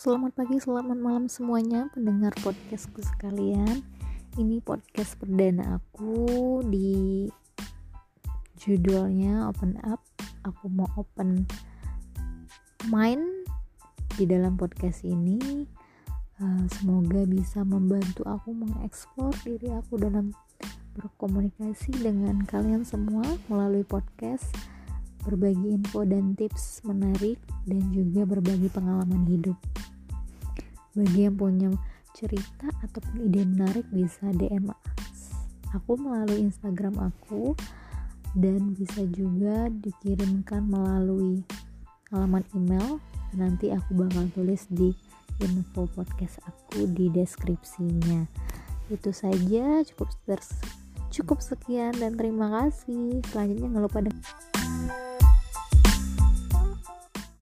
Selamat pagi, selamat malam semuanya pendengar podcastku sekalian. Ini podcast perdana aku di judulnya Open Up. Aku mau open mind di dalam podcast ini. Uh, semoga bisa membantu aku mengeksplor diri aku dalam berkomunikasi dengan kalian semua melalui podcast berbagi info dan tips menarik dan juga berbagi pengalaman hidup. Bagi yang punya cerita ataupun ide menarik bisa DM aku melalui Instagram aku dan bisa juga dikirimkan melalui alamat email. Nanti aku bakal tulis di info podcast aku di deskripsinya. Itu saja cukup cukup sekian dan terima kasih. Selanjutnya jangan lupa dengan